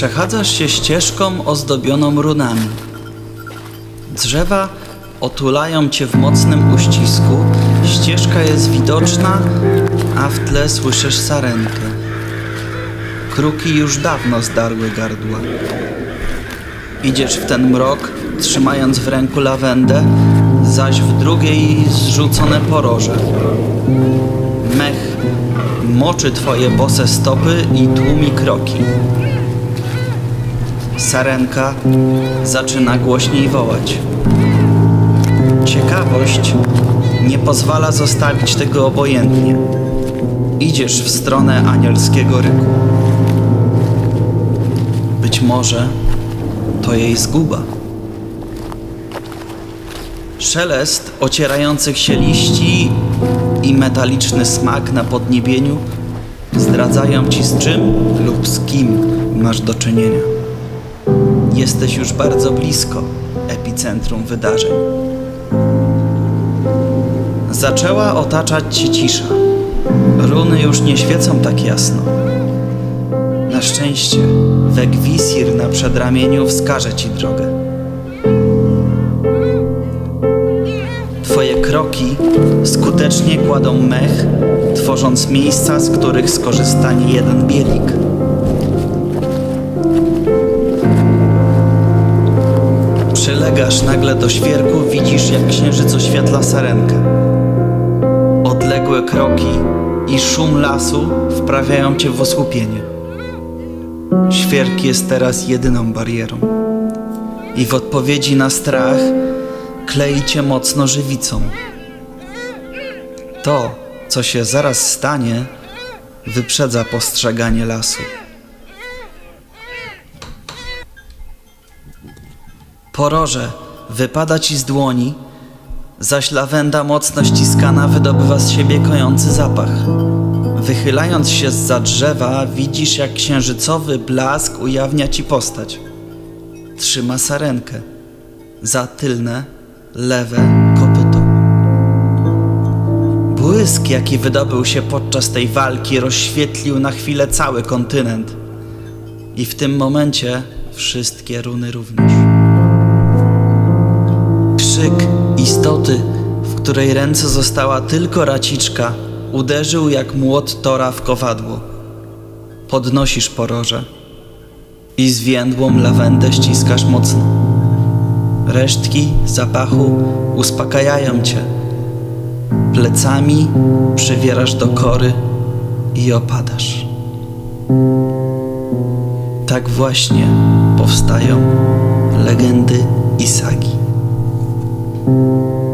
Przechadzasz się ścieżką ozdobioną runami. Drzewa otulają cię w mocnym uścisku, ścieżka jest widoczna, a w tle słyszysz sarenkę. Kruki już dawno zdarły gardła. Idziesz w ten mrok, trzymając w ręku lawendę, zaś w drugiej zrzucone poroże. Mech moczy twoje bose stopy i tłumi kroki. Sarenka zaczyna głośniej wołać. Ciekawość nie pozwala zostawić tego obojętnie. Idziesz w stronę anielskiego ryku. Być może to jej zguba. Szelest ocierających się liści i metaliczny smak na podniebieniu zdradzają ci z czym lub z kim masz do czynienia. Jesteś już bardzo blisko epicentrum wydarzeń. Zaczęła otaczać cię cisza. Runy już nie świecą tak jasno. Na szczęście Wegwisir na przedramieniu wskaże ci drogę. Twoje kroki skutecznie kładą mech, tworząc miejsca, z których skorzysta nie jeden bielik. Przylegasz nagle do świerku, widzisz jak księżyc oświetla sarenkę. Odległe kroki i szum lasu wprawiają cię w osłupienie. Świerk jest teraz jedyną barierą. I w odpowiedzi na strach klei cię mocno żywicą. To, co się zaraz stanie, wyprzedza postrzeganie lasu. Poroże wypada ci z dłoni, zaś lawenda mocno ściskana wydobywa z siebie kojący zapach. Wychylając się za drzewa, widzisz jak księżycowy blask ujawnia ci postać. Trzyma sarenkę, za tylne, lewe kopyto. Błysk, jaki wydobył się podczas tej walki, rozświetlił na chwilę cały kontynent. I w tym momencie wszystkie runy również. Krzyk istoty, w której ręce została tylko raciczka, uderzył jak młot Tora w kowadło. Podnosisz poroże i zwiędłą lawendę ściskasz mocno. Resztki zapachu uspokajają cię. Plecami przywierasz do kory i opadasz. Tak właśnie powstają legendy i sagi. Thank you.